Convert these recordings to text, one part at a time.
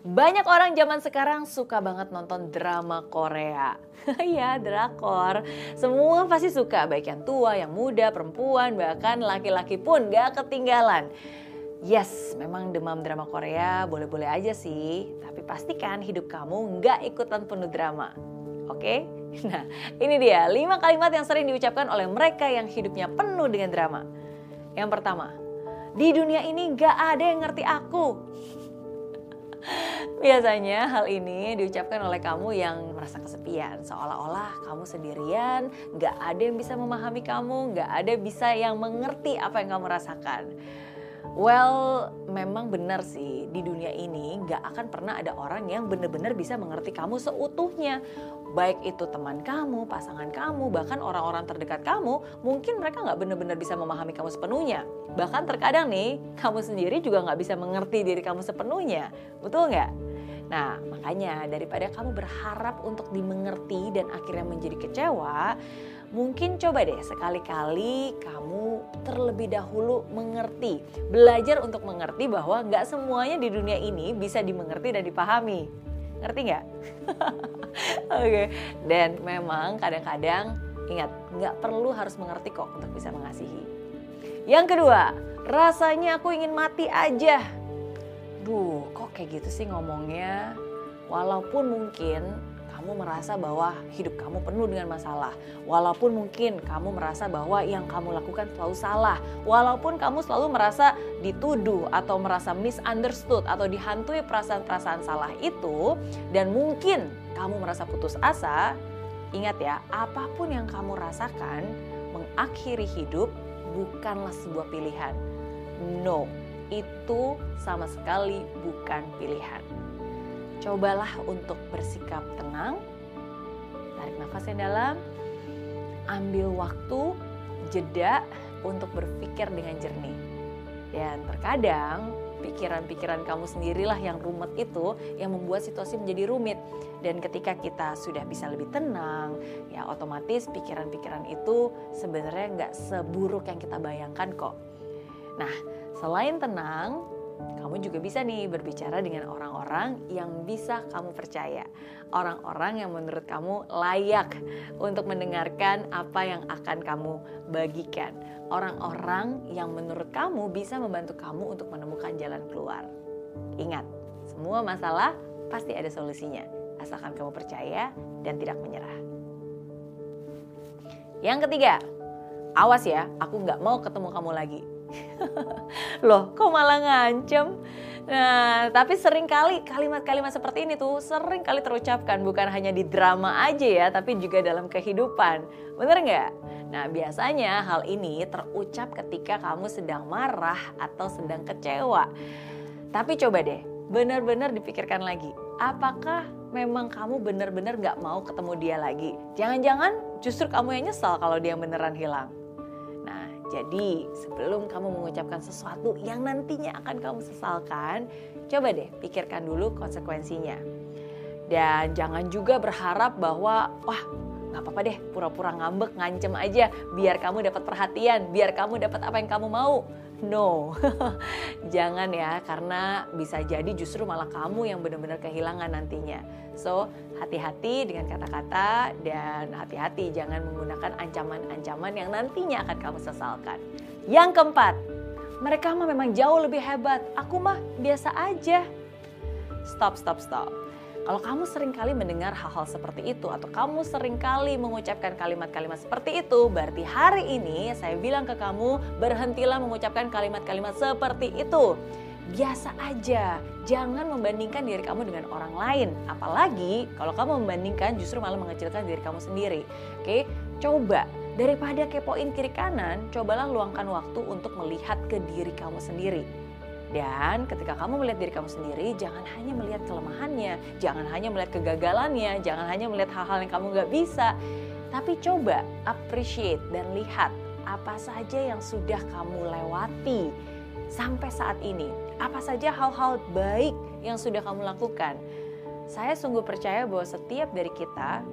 Banyak orang zaman sekarang suka banget nonton drama Korea. ya, drakor. Semua pasti suka, baik yang tua, yang muda, perempuan, bahkan laki-laki pun gak ketinggalan. Yes, memang demam drama Korea boleh-boleh aja sih, tapi pastikan hidup kamu gak ikutan penuh drama. Oke? Nah, ini dia lima kalimat yang sering diucapkan oleh mereka yang hidupnya penuh dengan drama. Yang pertama, di dunia ini gak ada yang ngerti aku. Biasanya hal ini diucapkan oleh kamu yang merasa kesepian, seolah-olah kamu sendirian, gak ada yang bisa memahami kamu, gak ada bisa yang mengerti apa yang kamu rasakan. Well, memang benar sih di dunia ini gak akan pernah ada orang yang benar-benar bisa mengerti kamu seutuhnya. Baik itu teman kamu, pasangan kamu, bahkan orang-orang terdekat kamu, mungkin mereka gak benar-benar bisa memahami kamu sepenuhnya. Bahkan terkadang nih, kamu sendiri juga gak bisa mengerti diri kamu sepenuhnya. Betul nggak? Nah, makanya daripada kamu berharap untuk dimengerti dan akhirnya menjadi kecewa, mungkin coba deh sekali-kali kamu terlebih dahulu mengerti. Belajar untuk mengerti bahwa nggak semuanya di dunia ini bisa dimengerti dan dipahami. Ngerti nggak? Oke, okay. dan memang kadang-kadang ingat nggak perlu harus mengerti kok untuk bisa mengasihi. Yang kedua, rasanya aku ingin mati aja duh kok kayak gitu sih ngomongnya. Walaupun mungkin kamu merasa bahwa hidup kamu penuh dengan masalah. Walaupun mungkin kamu merasa bahwa yang kamu lakukan selalu salah. Walaupun kamu selalu merasa dituduh atau merasa misunderstood atau dihantui perasaan-perasaan salah itu. Dan mungkin kamu merasa putus asa. Ingat ya, apa pun yang kamu rasakan mengakhiri hidup bukanlah sebuah pilihan. No, itu sama sekali bukan pilihan. Cobalah untuk bersikap tenang, tarik nafas yang dalam, ambil waktu, jeda untuk berpikir dengan jernih. Dan terkadang pikiran-pikiran kamu sendirilah yang rumit itu yang membuat situasi menjadi rumit. Dan ketika kita sudah bisa lebih tenang, ya otomatis pikiran-pikiran itu sebenarnya nggak seburuk yang kita bayangkan kok. Nah, Selain tenang, kamu juga bisa nih berbicara dengan orang-orang yang bisa kamu percaya. Orang-orang yang menurut kamu layak untuk mendengarkan apa yang akan kamu bagikan. Orang-orang yang menurut kamu bisa membantu kamu untuk menemukan jalan keluar. Ingat, semua masalah pasti ada solusinya. Asalkan kamu percaya dan tidak menyerah. Yang ketiga, awas ya, aku nggak mau ketemu kamu lagi Loh, kok malah ngancem? Nah, tapi sering kali kalimat-kalimat seperti ini tuh sering kali terucapkan bukan hanya di drama aja ya, tapi juga dalam kehidupan. Bener nggak? Nah, biasanya hal ini terucap ketika kamu sedang marah atau sedang kecewa. Tapi coba deh, benar-benar dipikirkan lagi. Apakah memang kamu benar-benar nggak mau ketemu dia lagi? Jangan-jangan justru kamu yang nyesal kalau dia beneran hilang. Jadi sebelum kamu mengucapkan sesuatu yang nantinya akan kamu sesalkan, coba deh pikirkan dulu konsekuensinya. Dan jangan juga berharap bahwa wah nggak apa-apa deh pura-pura ngambek ngancem aja biar kamu dapat perhatian, biar kamu dapat apa yang kamu mau. No, jangan ya, karena bisa jadi justru malah kamu yang benar-benar kehilangan nantinya. So, hati-hati dengan kata-kata dan hati-hati jangan menggunakan ancaman-ancaman yang nantinya akan kamu sesalkan. Yang keempat, mereka mah memang jauh lebih hebat, aku mah biasa aja. Stop, stop, stop. Kalau kamu sering kali mendengar hal-hal seperti itu atau kamu sering kali mengucapkan kalimat-kalimat seperti itu, berarti hari ini saya bilang ke kamu berhentilah mengucapkan kalimat-kalimat seperti itu. Biasa aja, jangan membandingkan diri kamu dengan orang lain. Apalagi kalau kamu membandingkan justru malah mengecilkan diri kamu sendiri. Oke, coba daripada kepoin kiri kanan, cobalah luangkan waktu untuk melihat ke diri kamu sendiri dan ketika kamu melihat diri kamu sendiri, jangan hanya melihat kelemahannya, jangan hanya melihat kegagalannya, jangan hanya melihat hal-hal yang kamu gak bisa. Tapi coba appreciate dan lihat apa saja yang sudah kamu lewati sampai saat ini. Apa saja hal-hal baik yang sudah kamu lakukan. Saya sungguh percaya bahwa setiap dari kita,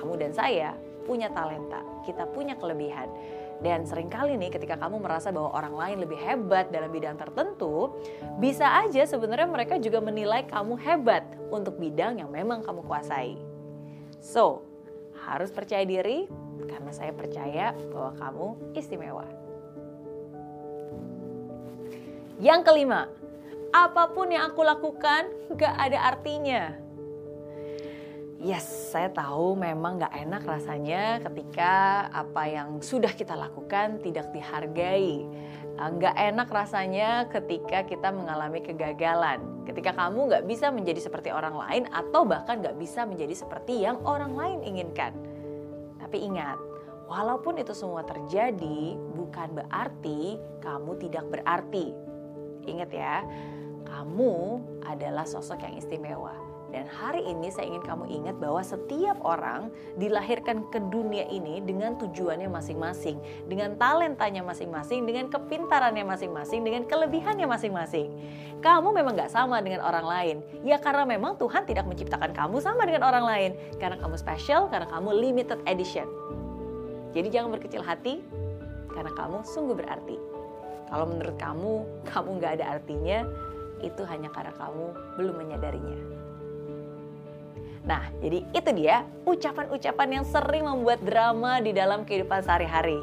kamu dan saya, punya talenta, kita punya kelebihan. Dan sering kali nih ketika kamu merasa bahwa orang lain lebih hebat dalam bidang tertentu, bisa aja sebenarnya mereka juga menilai kamu hebat untuk bidang yang memang kamu kuasai. So, harus percaya diri karena saya percaya bahwa kamu istimewa. Yang kelima, apa pun yang aku lakukan gak ada artinya. Yes, saya tahu memang gak enak rasanya ketika apa yang sudah kita lakukan tidak dihargai. Gak enak rasanya ketika kita mengalami kegagalan. Ketika kamu gak bisa menjadi seperti orang lain atau bahkan gak bisa menjadi seperti yang orang lain inginkan. Tapi ingat, walaupun itu semua terjadi, bukan berarti kamu tidak berarti. Ingat ya, kamu adalah sosok yang istimewa. Dan hari ini saya ingin kamu ingat bahwa setiap orang dilahirkan ke dunia ini dengan tujuannya masing-masing, dengan talentanya masing-masing, dengan kepintarannya masing-masing, dengan kelebihannya masing-masing. Kamu memang gak sama dengan orang lain, ya karena memang Tuhan tidak menciptakan kamu sama dengan orang lain, karena kamu special, karena kamu limited edition. Jadi jangan berkecil hati, karena kamu sungguh berarti. Kalau menurut kamu, kamu gak ada artinya, itu hanya karena kamu belum menyadarinya. Nah, jadi itu dia ucapan-ucapan yang sering membuat drama di dalam kehidupan sehari-hari.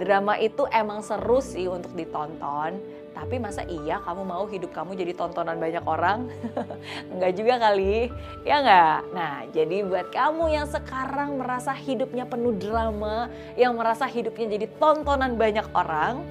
Drama itu emang seru sih untuk ditonton, tapi masa iya kamu mau hidup kamu jadi tontonan banyak orang? enggak juga kali, ya enggak? Nah, jadi buat kamu yang sekarang merasa hidupnya penuh drama, yang merasa hidupnya jadi tontonan banyak orang,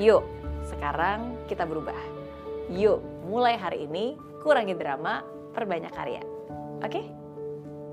yuk sekarang kita berubah. Yuk, mulai hari ini kurangi drama, perbanyak karya. Oke? Okay?